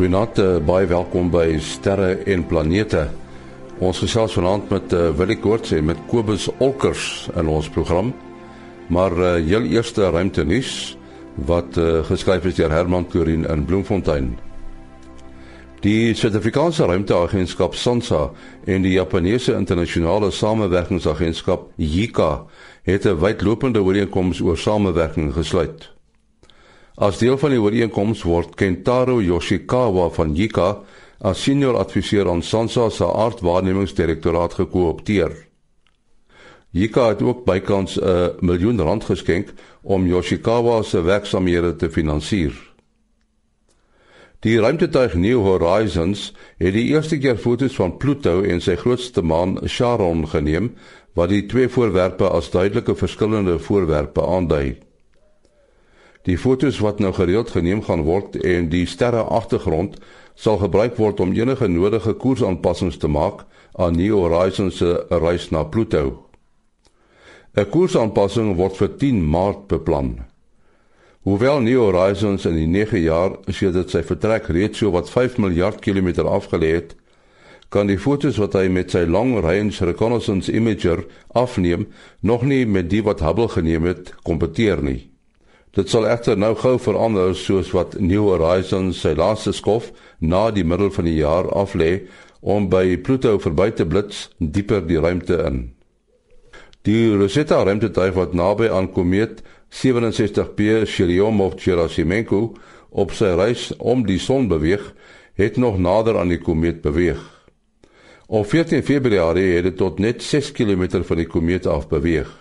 Goeienaand, uh, baie welkom by Sterre en Planete. Ons gesels vanaand met uh, Willie Koorts en met Kobus Olkers in ons program. Maar uh, heel eerste ruimte nuus wat uh, geskryf is deur Herman Turin in Bloemfontein. Die Suid-Afrikaanse Ruimteagentskap SANSA en die Japannese Internasionale Samewerkingsagentskap JICA het 'n wydlopende ooreenkoms oor samewerking gesluit. As deel van die ooreenkoms word Kentaro Yoshikawa van JICA as senior adviseur aan SANSA se aardwaarnemingsdirektoraat gekoopteer. JICA het ook bykans 'n miljoen rand geskenk om Yoshikawa se werksamehede te finansier. Die ruimtetuig New Horizons het die eerste keer foto's van Pluto en sy grootste maan Charon geneem wat die twee voorwerpe as duidelike verskillende voorwerpe aandui. Die fotos wat nou gereeld geneem gaan word en die sterre agtergrond sal gebruik word om enige nodige koersaanpassings te maak aan New Horizons se reis na Pluto. 'n Koersaanpassing word vir 10 Maart beplan. Hoewel New Horizons in die 9 jaar sedert sy vertrek reeds so wat 5 miljard kilometer afgelê het, kan die fotos wat hy met sy Long Range Reconnaissance Imager afneem nog nie met die wat Hubble geneem het kompeteer nie. Dit sal egter nou gou verander soos wat New Horizons sy laaste skof na die middel van die jaar aflê om by Pluto verby te blits dieper die ruimte in. Die Rosetta ruimtetuig wat naby aan komeet 67P Churyumov-Gerasimenko op sy reis om die son beweeg, het nog nader aan die komeet beweeg. Op 14 Februarie het dit tot net 6 km van die komeet af beweeg.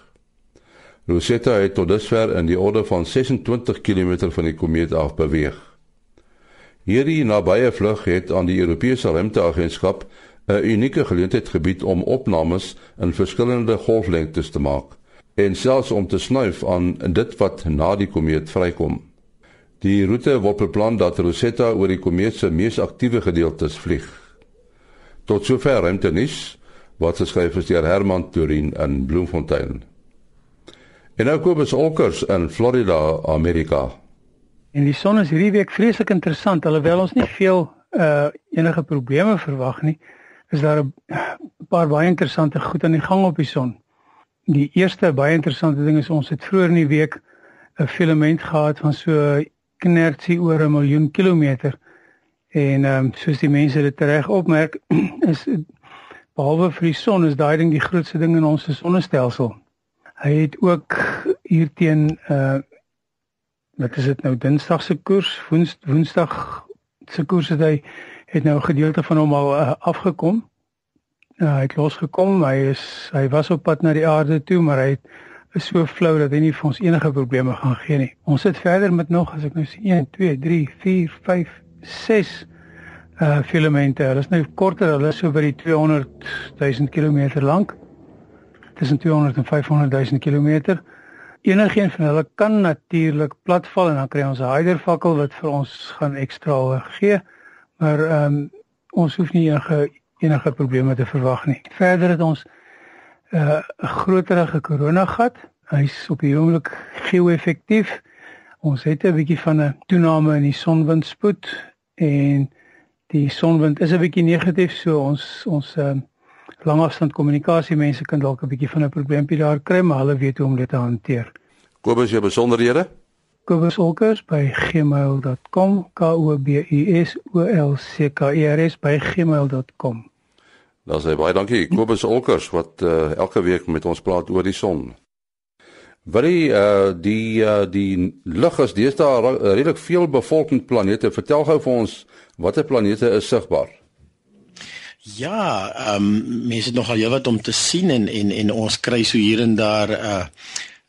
Rosetta het tot dusver in die orde van 26 km van die komeet af beweeg. Hierdie nabye vlug het aan die Europese Ruimteagentskap 'n unieke geleentheid gebied om opnames in verskillende golflengtes te maak en selfs om te snuif aan dit wat na die komeet vrykom. Die roete word beplan dat Rosetta oor die komeet se mees aktiewe gedeeltes vlieg. Tot sover ruimtenis wat geskryf is deur Herman Turin in Bloemfontein. En nou Kobus Olkers in Florida, Amerika. En die son is hierdie week vreeslik interessant alhoewel ons nie veel uh enige probleme verwag nie. Is daar 'n paar baie interessante goed aan die gang op die son. Die eerste baie interessante ding is ons het vroeër in die week 'n filament gehad van so knertsie oor 'n miljoen kilometer. En ehm um, soos die mense dit reg opmerk, is behalwe vir die son is daai ding die grootste ding in ons sonnestelsel. Hy het ook hier teen uh wat is dit nou Dinsdag se koers, Woens, Woensdag se koers het hy het nou 'n gedeelte van hom al uh, afgekom. Uh, hy het losgekom. Hy is hy was op pad na die aarde toe, maar hy het, is so flou dat hy nie vir ons enige probleme gaan gee nie. Ons sit verder met nog as ek nou sien 1 2 3 4 5 6 uh filamente. Hulle is nou korter, hulle is so by die 200 000 km lank tussen 200 en 500 000 km. Enigeen van hulle kan natuurlik platval en dan kry ons 'n hydervakkel wat vir ons gaan ekstra gee. Maar ehm um, ons hoef nie enige enige probleme te verwag nie. Verder het ons uh, 'n uh, groterige koronagat. Hy's op die oomblik geo-effektief. Ons het 'n bietjie van 'n toename in die sonwindspoed en die sonwind is 'n bietjie negatief so ons ons ehm uh, langafstand kommunikasie mense kan dalk 'n bietjie van 'n probleempie daar kry, maar hulle weet hoe om dit te hanteer. Kobus, jou besonderhede? Kobus Olkers by gmail.com k o b u s o l c k e r s by gmail.com. Dan sê baie dankie Kobus Olkers wat uh, elke week met ons praat oor die son. Die uh die uh die lug is deesdae redelik veel bevolking planete. Vertel gou vir ons watter planete is sigbaar? Ja, ehm um, mense het nogal heelwat om te sien en en en ons kry so hier en daar 'n uh,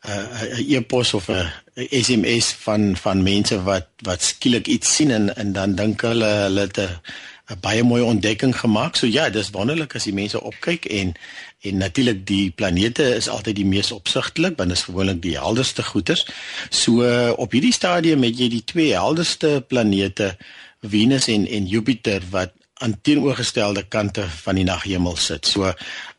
'n uh, e-pos of 'n uh, SMS van van mense wat wat skielik iets sien en en dan dink hulle hulle het 'n baie mooi ontdekking gemaak. So ja, dis wonderlik as die mense opkyk en en natuurlik die planete is altyd die mees opsigtelik want dit is gewoonlik die helderste goeters. So uh, op hierdie stadium het jy die twee helderste planete Venus en en Jupiter wat aan teenoorgestelde kante van die naghemel sit. So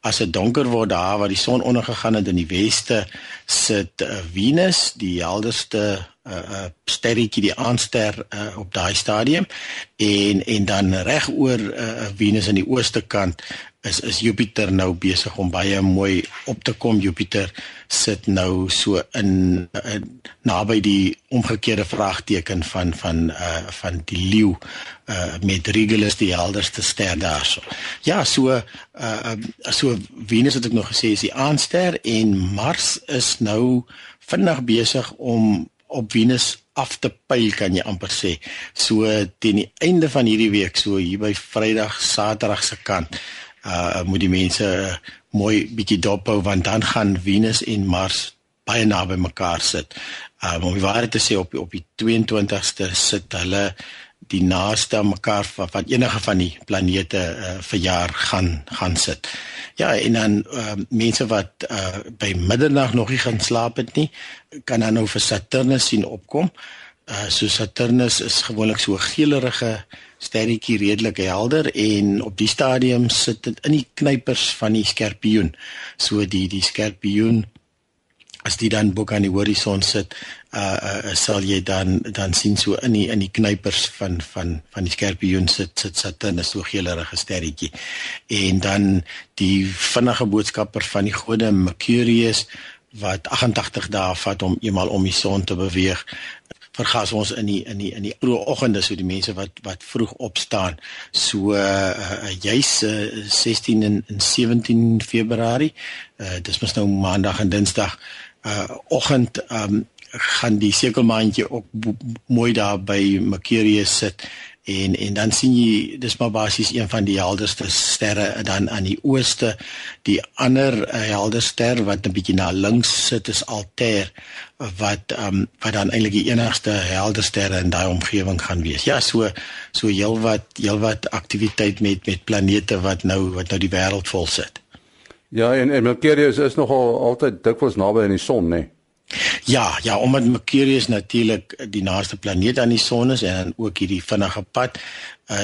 as dit donker word daar waar die son ondergegaan het in die weste sit uh, Venus, die helderste 'n uh, uh, sterretjie die aanster uh, op daai stadium en en dan reg oor uh, Venus aan die ooste kant is is Jupiter nou besig om baie mooi op te kom. Jupiter sit nou so in, in naby die omgekeerde vraagteken van van uh van die leeu uh met Regulus die helderste ster daarso. Ja, so uh so Venus het ek nog gesê is die aanster en Mars is nou vinnig besig om op Venus af te pyl kan jy amper sê. So teen die einde van hierdie week, so hier by Vrydag, Saterdag se kant uh moet die mense mooi bietjie dop hou want dan gaan Venus en Mars baie naby mekaar sit. Um om die waarheid te sê op op die 22ste sit hulle die naaste aan mekaar van, van enige van die planete uh, verjaar gaan gaan sit. Ja, en dan uh, mense wat uh, by middernag nog nie gaan slaap het nie, kan dan nou vir Saturnus sien opkom. Uh, so Saturnus is gewoonlik so geelerige sterretjie redelik helder en op die stadium sit dit in die knypers van die skorpioen. So die die skorpioen as dit dan bo aan die horison sit, uh, uh sal jy dan dan sien so in die in die knypers van van van die skorpioen sit sit Saturnus so geelerige sterretjie. En dan die vinnige boodskapper van die gode Mercurius wat 88 dae vat om eenmal om die son te beweeg vergas ons in die in die in die vroeë oggende so die mense wat wat vroeg opstaan so uh, uh, juis uh, 16 en, en 17 Februarie uh, dis mos nou maandag en dinsdag uh, oggend um, gaan die sekelmaandjie ook mooi daar by Mercurius sit en en dan sien jy dis maar basies een van die helderste sterre dan aan die ooste. Die ander uh, helder ster wat 'n bietjie na links sit is Altair wat um, wat dan eintlik die enigste helder sterre in daai omgewing gaan wees. Ja so so heelwat heelwat aktiwiteit met met planete wat nou wat nou die wêreld vol sit ja en en Mercurius is nogal altyd dikwels naby aan die son nê nee? Ja, ja, omdat Mercurius natuurlik die naaste planeet aan die son is en ook hierdie vinnige pad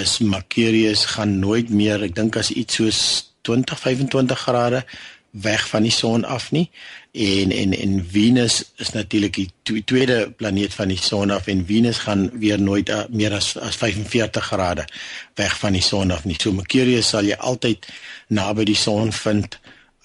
is Mercurius gaan nooit meer, ek dink as iets soos 20 25 grade weg van die son af nie. En en en Venus is natuurlik die tweede planeet van die son af en Venus gaan weer nooit uh, meer as as 45 grade weg van die son af nie. So Mercurius sal jy altyd naby die son vind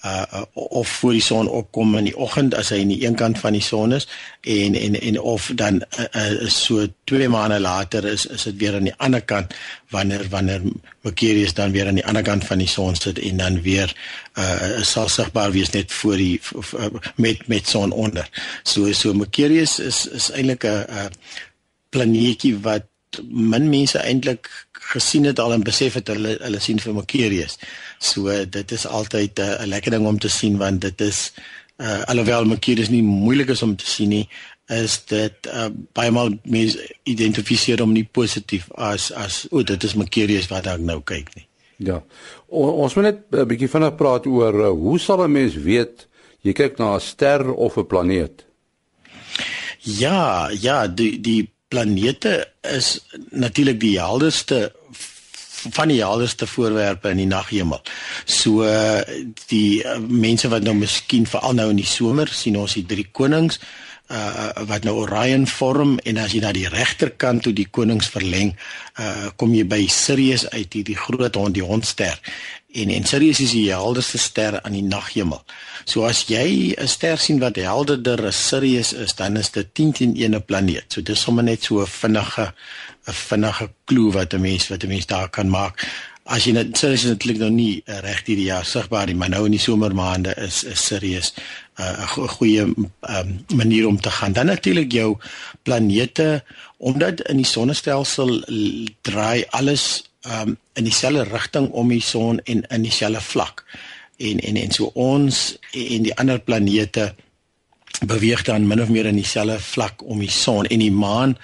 uh, uh of voor die son opkom in die oggend as hy aan die een kant van die son is en en en of dan uh, uh, so 2 maande later is is dit weer aan die ander kant wanneer wanneer Mercurius dan weer aan die ander kant van die son sit en dan weer uh sal sigbaar wees net voor die met met son onder. So so Mercurius is is eintlik 'n planeetjie wat min mense eintlik gesien het al en besef het hulle hulle sien vir Mercurius. So dit is altyd eh, 'n uh, lekker ding om te sien want dit is uh, alhoewel Mercurius nie moeilik is om te sien nie, is dit uh, baie maal mense identifiseer hom nie positief as as o, dit is Mercurius wat ek nou kyk nie. Ja. O, ons moet net 'n bietjie vinnig praat oor uh, hoe sal 'n mens weet jy kyk na 'n ster of 'n planeet? Ja, ja, die die planete is natuurlik die helderste van die helderste voorwerpe in die naghemel. So die uh, mense wat nou miskien veral nou in die somer sien ons die drie konings uh wat nou Orion vorm en as jy na die regterkant toe die konings verleng, uh kom jy by Sirius uit, die, die groot hond, die hondster. En en Sirius is die helderste ster aan die naghemel. So as jy 'n ster sien wat helderder as Sirius is, dan is dit 10 teen 1 'n planeet. So dis sommer net so 'n vinnige 'n vinnige klou wat 'n mens wat 'n mens daar kan maak. As jy net Sirius is eintlik nog nie reg hierdie jaar sigbaar nie, maar nou in die somermaande is is Sirius 'n uh, goeie um, manier om te gaan. Dan natuurlik jou planete omdat in die sonnestelsel draai alles um, in dieselfde rigting om die son en in dieselfde vlak. En en en so ons en die ander planete beweeg dan min of meer in dieselfde vlak om die son en die maan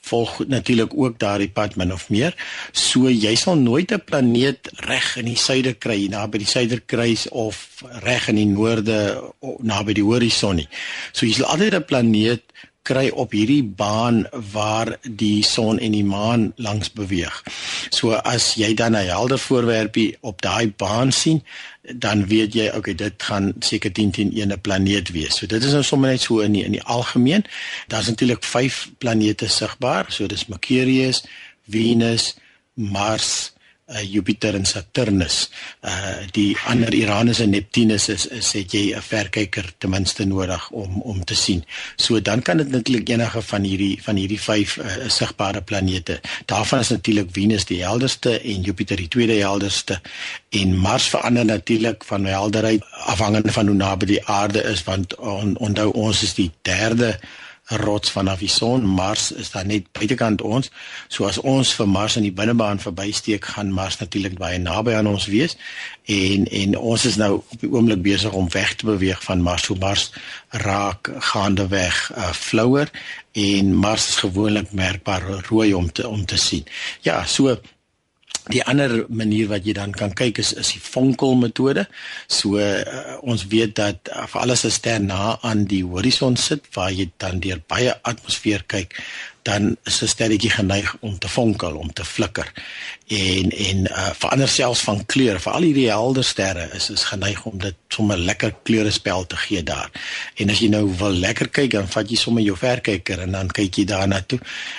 volg natuurlik ook daardie pad min of meer. So jy sal nooit 'n planeet reg in die suide kry, naby die suiderkruis of reg in die noorde naby die horison nie. So jy sal altyd 'n planeet kry op hierdie baan waar die son en die maan langs beweeg. So as jy dan 'n helder voorwerpie op daai baan sien, dan weet jy okay dit gaan seker 10 teen 1 'n planeet wees. So dit is nou sommer net so in die, in die algemeen. Daar's natuurlik 5 planete sigbaar. So dis Mercurius, Venus, Mars, uh, Jupiter en Saturnus. Uh die ander Uranus en Neptunus is is het jy 'n verkyker ten minste nodig om om te sien. So dan kan dit natuurlik enige van hierdie van hierdie vyf uh, sigbare planete. Daarvan is natuurlik Venus die helderste en Jupiter die tweede helderste en Mars verander natuurlik van helderheid afhangende van hoe naby die aarde is want on, onthou ons is die derde rots vanaf die son. Mars is dan net buitekant ons. So as ons vir Mars in die binnebaan verbysteek, gaan Mars natuurlik baie naby aan ons wees. En en ons is nou op die oomblik besig om weg te beweeg van Mars. So Mars raak gaande weg uh, flouer en Mars is gewoonlik merkbaar rooi om te om te sien. Ja, so Die ander manier wat jy dan kan kyk is is die vonkel metode. So uh, ons weet dat uh, vir alles 'n ster na aan die horison sit waar jy dan deur baie atmosfeer kyk, dan is 'n sterretjie geneig om te vonkel, om te flikker. En en uh, verander selfs van kleur. Vir al hierdie helder sterre is is geneig om dit sommer lekker kleurespel te gee daar. En as jy nou wil lekker kyk, dan vat jy sommer jou verkyker en dan kyk jy daarna toe.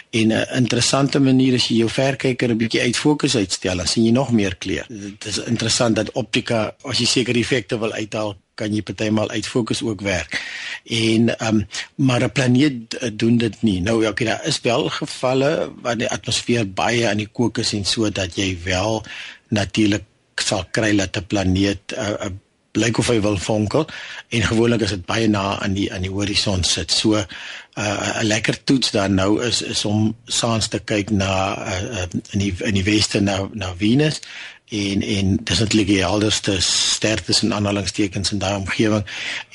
En 'n uh, interessante manier is jy jou verkyker 'n bietjie uit fokus uitstel, dan sien jy nog meer kleur. Dit is interessant dat optika as jy sekere effekte wil uithaal kan jy partymal uit fokus ook werk. En ehm um, maar 'n planeet uh, doen dit nie. Nou ja, okay, daar is wel gevalle waar die atmosfeer baie aan die kook is en so dat jy wel natuurlik sal kry dat 'n planeet 'n uh, uh, blyk of hy wil vonkel en gewoonlik is dit baie na aan die aan die horison sit. So 'n uh, lekker toets dan nou is is om saans te kyk na uh, in die in die weste na na Venus en en dis eintlik die helderste ster tussen aanhalingstekens in daai omgewing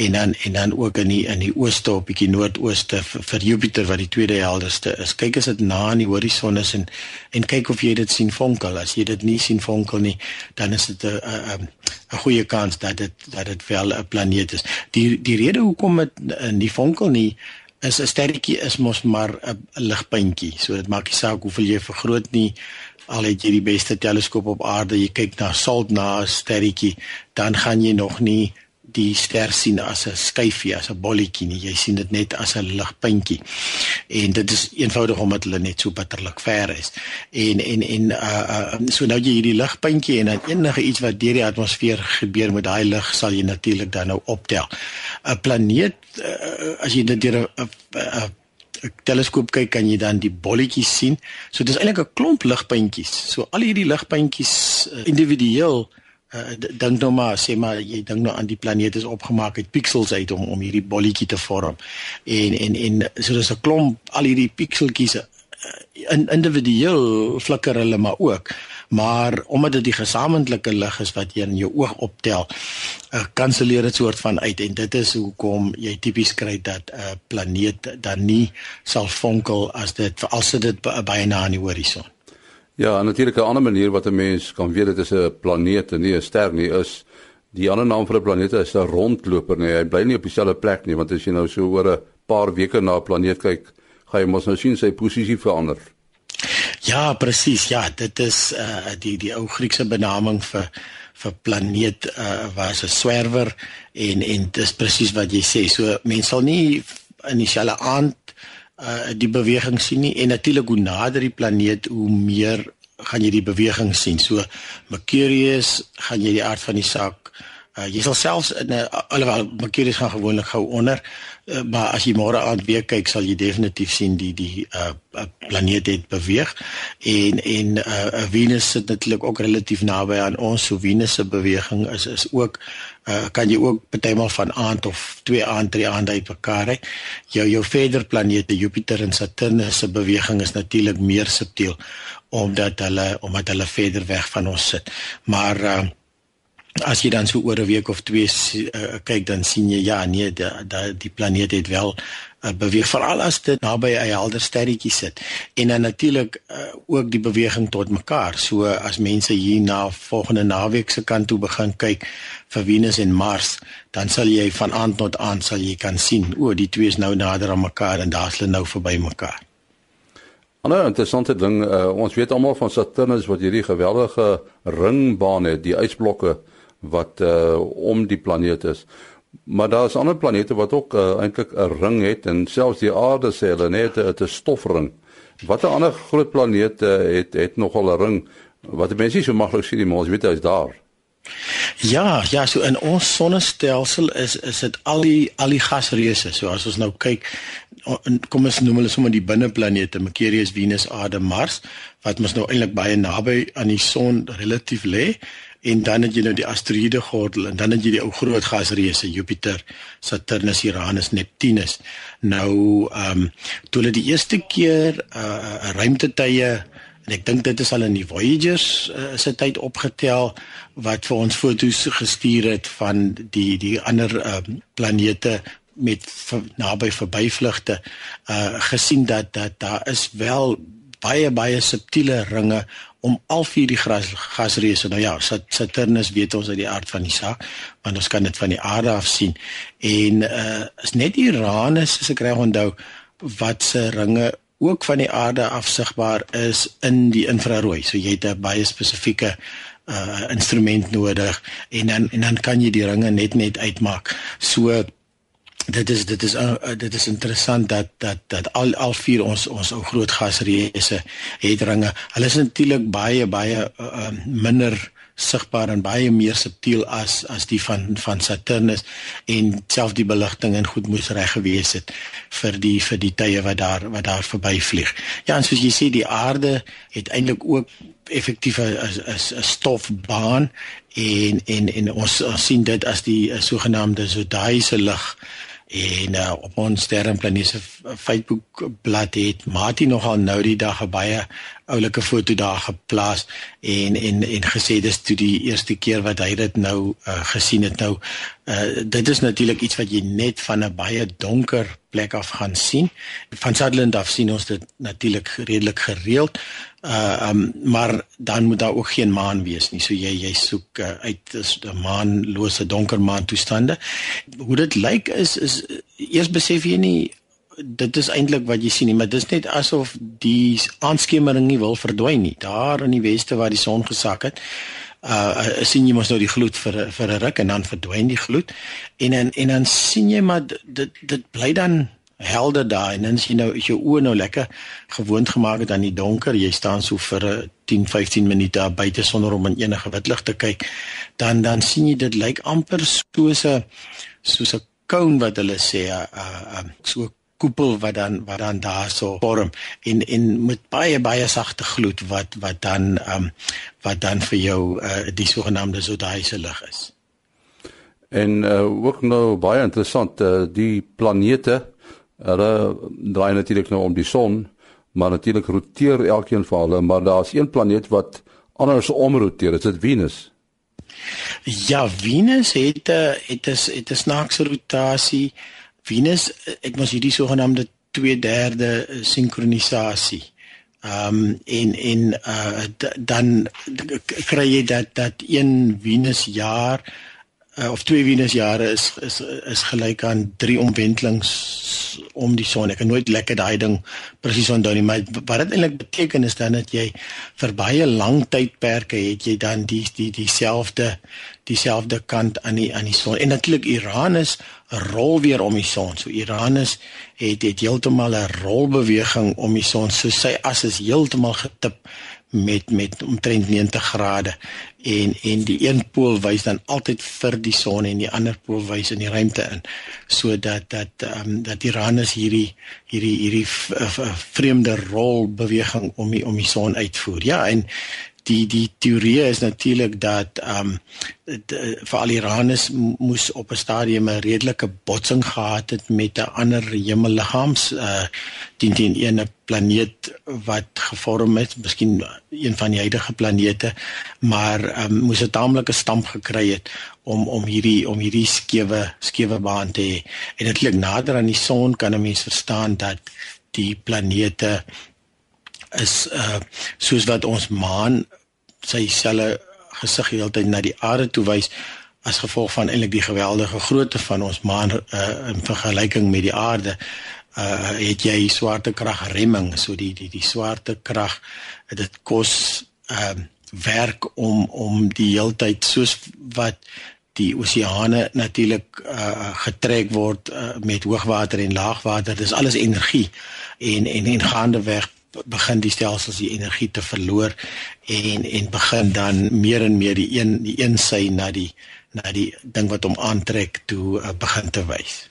en dan en dan ook in die in die ooste op bietjie noordooste vir, vir Jupiter wat die tweede helderste is. Kyk as dit na aan die horison is en en kyk of jy dit sien vonkel. As jy dit nie sien vonkel nie, dan is dit 'n 'n 'n goeie kans dat dit dat dit wel 'n planeet is. Die die rede hoekom dit in die vonkel nie is 'n sterretjie is mos maar 'n ligpuntjie. So dit maak nie saak hoeveel jy vergroot nie al het jy die beste teleskoop op aarde, jy kyk na salt na 'n sterretjie, dan gaan jy nog nie die ster sien as 'n skyfie, as 'n bolletjie nie. Jy sien dit net as 'n ligpuntjie. En dit is eenvoudig omdat hulle net so bitterlik ver is. En en en uh, uh so nou jy hierdie ligpuntjie en dan enige iets wat deur die atmosfeer gebeur met daai lig sal jy natuurlik dan nou optel. 'n Planeet uh, as jy dit deur 'n teleskoop kyk kan jy dan die bolletjies sien. So dis eintlik 'n klomp ligpuntjies. So al hierdie ligpuntjies uh, individueel uh, dink nou maar sê maar jy dink nou aan die planeet is opgemaak uit pixels uit om om hierdie bolletjie te vorm. En en en so dis 'n klomp al hierdie pixeltjies uh, in individueel flikker hulle maar ook maar omdat dit die gesamentlike lig is wat jy in jou oog optel, uh, kanselleer dit soort van uit en dit is hoekom jy tipies kry dat 'n uh, planeet dan nie sal vonkel as dit as dit baie na aan die horison. Ja, natuurlik 'n ander manier wat 'n mens kan weet dit is 'n planeet en nie 'n ster nie is die ander naam vir 'n planeet is 'n rondloper nie. Hy bly nie op dieselfde plek nie want as jy nou so oor 'n paar weke na 'n planeet kyk, gaan jy mos nou sien sy posisie verander. Ja, presies. Ja, dit is uh die die ou Griekse benaming vir vir planeet uh was 'n swerwer en en dis presies wat jy sê. So mense sal nie in dieselfde aand uh die beweging sien nie en natuurlik hoe nader die planeet hoe meer gaan jy die beweging sien. So Mercurius gaan jy die aard van die saak uh jy sal selfs in 'n alhoewel Mercurius gaan gewoonlik gou onder Uh, maar as jy môre aand weer kyk sal jy definitief sien die die uh, uh planeet het beweeg. En en uh Venus sit natuurlik ook relatief naby aan ons so Venus se beweging is is ook uh kan jy ook partymal van aand of twee aand drie aand uit mekaar hê jou jou verder planete Jupiter en Saturnus se beweging is natuurlik meer subtiel omdat hulle omdat hulle verder weg van ons sit. Maar uh as jy dan so oor 'n week of twee uh, kyk dan sien jy ja nee da, da die planeet het wel uh, beweeg veral as dit naby 'n helder sterretjie sit. En dan natuurlik uh, ook die beweging tot mekaar. So as mense hier na volgende naweek se kant toe begin kyk vir Venus en Mars, dan sal jy van aand tot aand sal jy kan sien, o, die twee is nou nader aan mekaar en daar's hulle nou verby mekaar. Ander interessante ding, uh, ons weet almal van Saturnus wat hierdie geweldige ringbaan het, die ysblokke wat uh, om die planeet is. Maar daar is ander planete wat ook uh, eintlik 'n ring het en selfs die aarde sê hulle net dit is 'n stofring. Watter ander groot planete het het nogal 'n ring wat mense nie so maklik sien nie, maar ons weet hy's daar. Ja, ja, so in ons sonnestelsel is is dit al die al die gasreuse. So as ons nou kyk, kom ons noem hulle sommer die binneplanete, Mercurius, Venus, Aarde, Mars, wat mos nou eintlik baie naby aan die son relatief lê en dan het jy nou die asteroïde gordel en dan het jy die ou groot gasreuse Jupiter, Saturnus, Uranus, Neptunus. Nou ehm um, toe hulle die eerste keer 'n uh, uh, ruimtetuie en ek dink dit is al in die Voyagers uh, se tyd opgetel wat vir ons foto's gestuur het van die die ander ehm um, planete met naby verbyvlugte uh gesien dat dat daar is wel baie baie subtiele ringe om al vier die gas, gasreuse nou ja Saturnus weet ons uit die aard van die saak want ons kan dit van die aarde af sien. En uh is net Uranus as ek reg onthou wat se ringe ook van die aarde af sigbaar is in die infrarooi. So jy het 'n baie spesifieke uh instrument nodig en dan en dan kan jy die ringe net net uitmaak. So dit is dit is uh, dit is interessant dat dat dat al al vier ons ons ou groot gasreuse het ringe. Hulle is natuurlik baie baie uh, minder sigbaar en baie meer subtiel as as die van van Saturnus en self die beligting en goed moes reg gewees het vir die vir die tye wat daar wat daar verbyvlieg. Ja, en soos jy sê die aarde het eintlik ook effektief 'n 'n 'n stofbaan en en en ons, ons sien dit as die sogenaamde zodiaese lig en uh, op ons sterrenplanete Facebook bladsy het Mati nogal nou die dag 'n baie oulike foto daar geplaas en en en gesê dis toe die eerste keer wat hy dit nou uh, gesien het. Nou uh, dit is natuurlik iets wat jy net van 'n baie donker plek af gaan sien. Van Sutherland af sien ons dit natuurlik redelik gereeld uh um, maar dan moet daar ook geen maan wees nie. So jy jy soek uh, uit is 'n maanlose donker maan toestande. Hoe dit lyk is is eers besef jy nie dit is eintlik wat jy sien nie, maar dit is net asof die aanskemering nie wil verdwyn nie. Daar in die weste waar die son gesak het, uh sien jy mos nou die gloed vir vir 'n ruk en dan verdwyn die gloed. En en en dan sien jy maar dit dit bly dan helder daar en dan sien jy nou is jou oë nou lekker gewoond gemaak het aan die donker jy staan so vir 10 15 minute buite sonder om in enige wit lig te kyk dan dan sien jy dit lyk amper soos 'n soos 'n cone wat hulle sê 'n uh, so koepel wat dan wat dan daar so vorm en en met baie baie sagte gloed wat wat dan um, wat dan vir jou uh, die sogenaamde zodiaese lig is. En uh, ook nou baie interessant uh, die planete Hulle draai natuurlik nou om die son, maar natuurlik roteer elkeen van hulle, maar daar's een planeet wat anders omroteer, dit is Venus. Ja, Venus het 'n eh, het is het is snaakse rotasie. Venus het mos hierdie sogenaamde 2/3 sinkronisasie. Ehm um, en en uh, dan kry jy dat dat een Venus jaar uh, of twee Venusjare is is is gelyk aan drie omwentelings om die son. Ek het nooit lekker daai ding presies onthou nie, maar wat dit eintlik beteken is dan dat jy vir baie lang tydperke het jy dan die die dieselfde dieselfde kant aan die aan die son. En natuurlik Uranus rol weer om die son. So Uranus het het heeltemal 'n rolbeweging om die son. So sy as is heeltemal getip met met omtrent 90 grade en en die een pool wys dan altyd vir die son en die ander pool wys in die ruimte in sodat dat ehm um, dat Uranus hierdie hierdie hierdie vreemde rol beweging om die om die son uitvoer. Ja, en die die teorie is natuurlik dat ehm um, vir al Iranus moes op 'n stadium 'n redelike botsing gehad het met 'n ander hemelliggaams uh teen teen 'n planeet wat gevorm het, miskien een van die huidige planete, maar um, moes 'n taamlike stamp gekry het om om hierdie om hierdie skewe skewe baan te hê. En dit klink nader aan die son kan 'n mens verstaan dat die planete is uh soos wat ons maan sy selle gesig heeltyd na die aarde toe wys as gevolg van eintlik die geweldige grootte van ons maan uh, in vergelyking met die aarde uh het jy swaartekrag remming so die die die swaartekrag dit kos ehm uh, werk om om die heeltyd soos wat die oseane natuurlik uh, getrek word uh, met hoogwater en laagwater dis alles energie en en en gaande weg begin die stelsels die energie te verloor en en begin dan meer en meer die een die een sy na die na die ding wat hom aantrek toe uh, begin te wys.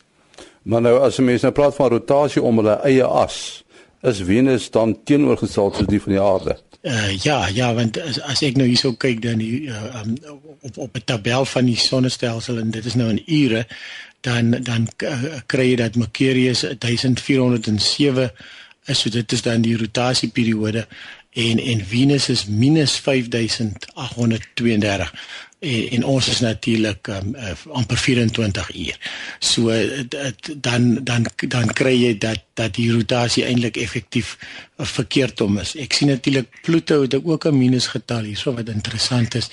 Maar nou as mense nou praat van rotasie om hulle eie as, is Venus dan teenoorgestel soos die van die aarde? Uh, ja, ja, want as, as ek nou hierso kyk dan die uh, um, op op 'n tabel van die sonnestelsel en dit is nou in ure, dan dan uh, kry jy dat Mercurius 1407 is so dit is dan die rotasieperiode en en Venus is minus 5832 en, en ons is natuurlik um, uh, amper 24 uur. So dit, dan dan dan kry jy dat dat die rotasie eintlik effektief uh, verkeerd om is. Ek sien natuurlik Pluto het ook 'n minusgetal hierso wat interessant is.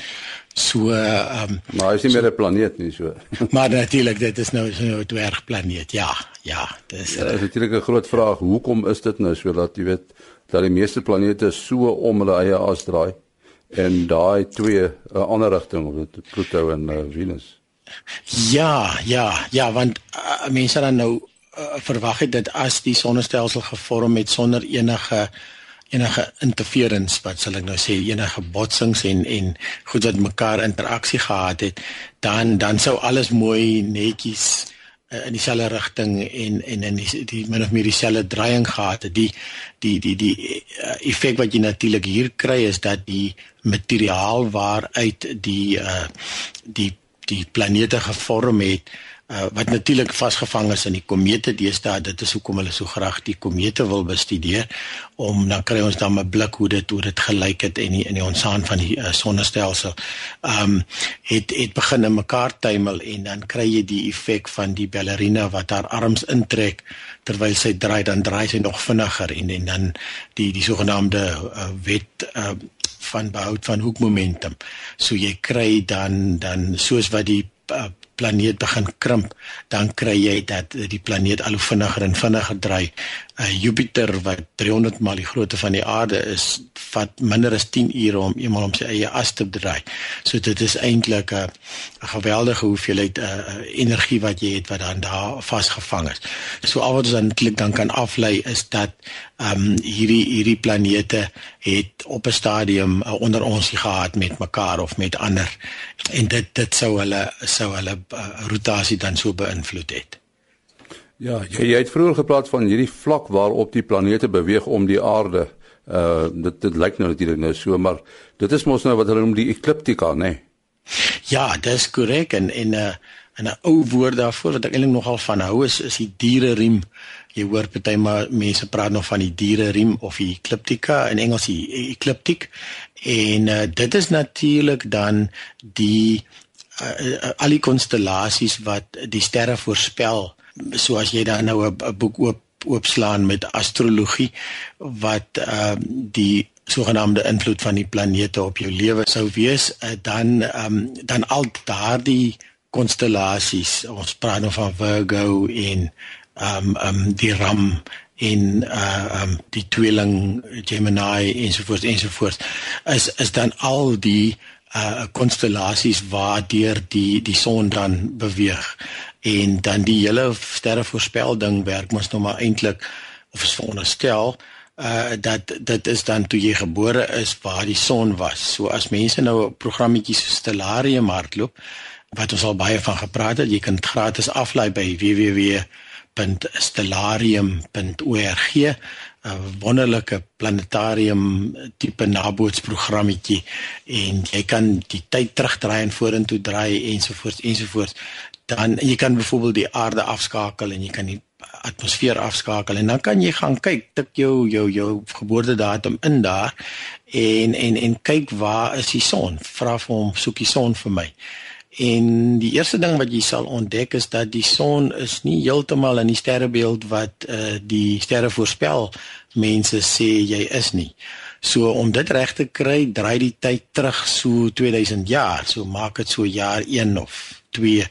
So ehm um, maar hy is nie meer 'n planeet nie so. maar natuurlik dit is nou so 'n dwergplaneet. Ja, ja, dis ja, is natuurlik 'n groot vraag. Hoekom is dit nou so dat jy weet dat die meeste planete so om hulle eie as draai? En daai twee 'n uh, ander rigting dit Pluto en uh, Venus. Ja, ja, ja, want uh, mense dan nou uh, verwag het dat as die sonnestelsel gevorm het sonder enige enige interference wat sal ek nou sê enige botsings en en goed wat mekaar interaksie gehad het dan dan sou alles mooi netjies in dieselfde rigting en en in die, die min of meer dieselfde draaiing gehad het. Die die die die uh, effek wat jy natuurlik hier kry is dat die materiaal waaruit die uh die die planete gevorm het uh, wat natuurlik vasgevang is in die komete deesdae dit is hoekom hulle so graag die komete wil bestudeer om dan kry ons dan 'n blik hoe dit hoe dit gelyk het en die, in die ontstaan van die uh, sonnestelsel. Ehm um, het het begin in mekaar tuimel en dan kry jy die effek van die ballerina wat haar arms intrek terwyl sy draai dan draai sy nog vinniger en en dan die die sogenaamde uh, wet uh, van behoud van hoekmomentum. So jy kry dan dan soos wat die uh, planeet begin krimp, dan kry jy dat die planeet al hoe vinniger en vinniger draai. Uh, Jupiter wat 300 maal die grootte van die aarde is, vat minder as 10 ure om eenmal om sy eie as te draai. So dit is eintlik 'n geweldige hoeveelheid uh, energie wat jy het wat dan daar vasgevang is. So al wat ons dan klik dan kan aflei is dat ehm um, hierdie hierdie planete het op 'n stadium uh, onder ons gehad met mekaar of met ander en dit dit sou hulle sou hulle uh, rotasie dan so beïnvloed het. Ja, jy, jy het vroeër gepraat van hierdie vlak waarop die planete beweeg om die aarde. Uh dit dit lyk nou natuurlik nou so, maar dit is mos nou wat hulle noem die ekliptika, né? Nee? Ja, dis korrek en en 'n uh, 'n ou woord daarvoor wat ek eintlik nogal van hou is is die diereriem. Jy hoor party maar mense praat nog van die diereriem of die ekliptika in Engels die ekliptik. En uh, dit is natuurlik dan die uh, al die konstellasies wat die sterre voorspel soos jy dan nou 'n boek oop oopslaan met astrologie wat uh, die sogenaamde invloed van die planete op jou lewe sou wees uh, dan um, dan al daardie konstellasies ons praat nou van Virgo en um, um, die ram en uh um die tweeling Gemini ensovoorts ensovoorts is is dan al die uh konstellasies waardeur die die son dan beweeg. En dan die hele sterrevoorspelling werk mos nou maar eintlik of is veronderstel uh dat dit is dan toe jy gebore is waar die son was. So as mense nou 'n programmetjie so Stellarium hardloop wat ons al baie van gepraat het, jy kan dit gratis aflaai by www www.stellarium.org 'n wonderlike planetarium tipe nabootsprogrammetjie en jy kan die tyd terugdraai en vorentoe draai ensovoorts ensovoorts dan jy kan byvoorbeeld die aarde afskakel en jy kan die atmosfeer afskakel. En dan kan jy gaan kyk tik jou jou jou geboortedatum in daar en en en kyk waar is die son. Vra vir hom soek die son vir my. En die eerste ding wat jy sal ontdek is dat die son is nie heeltemal in die sterrebeeld wat uh, die sterre voorspel mense sê jy is nie. So om dit reg te kry draai die tyd terug so 2000 jaar. So maak dit so jaar 1 of 2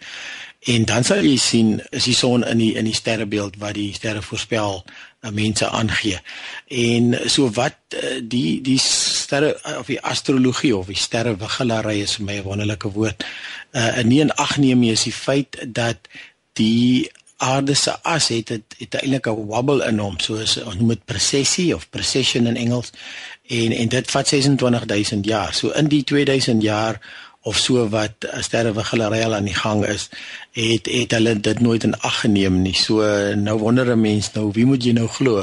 En dan sal jy sien is die son in die in die sterrebeeld wat die sterre voorspel uh, mense aangee. En so wat uh, die die sterre of die astrologie of die sterrewiggelary is vir my 'n wonderlike woord. Uh, nie in ag neem jy is die feit dat die aarde se as het het, het eintlik 'n wobble in hom soos ons noem dit precessie of precession in Engels en en dit vat 26000 jaar. So in die 2000 jaar of so wat 'n sterrewiggelary aan die gang is, het het hulle dit nooit in ag geneem nie. So nou wonder 'n mens nou wie moet jy nou glo?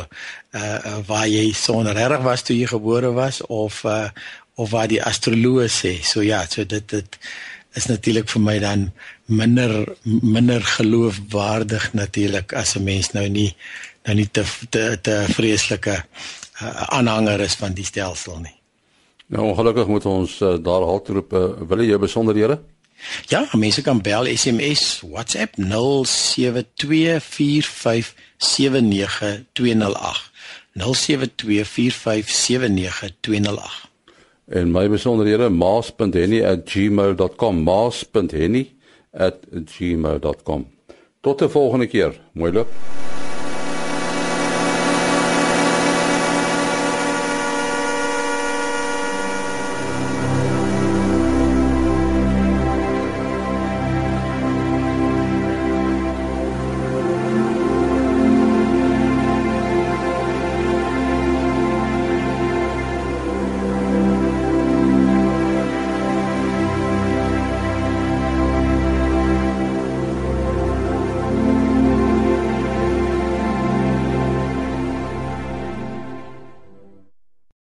Uh, uh waar jy sonder reg was toe jy gebore was of uh of waar die astroloë sê. So ja, so dit dit is natuurlik vir my dan minder minder geloofwaardig natuurlik as 'n mens nou nie nou nie te te, te vreeslike uh, aanhanger is van die stelsel nie. Nou ongelukkig moet ons uh, daar halt roep. Uh, wil jy besonderhede? Ja, mense kan bel, SMS, WhatsApp 0724579208. 0724579208. En my besonderhede maas.henny@gmail.com maas.henny@gmail.com. Tot 'n volgende keer. Mooi loop.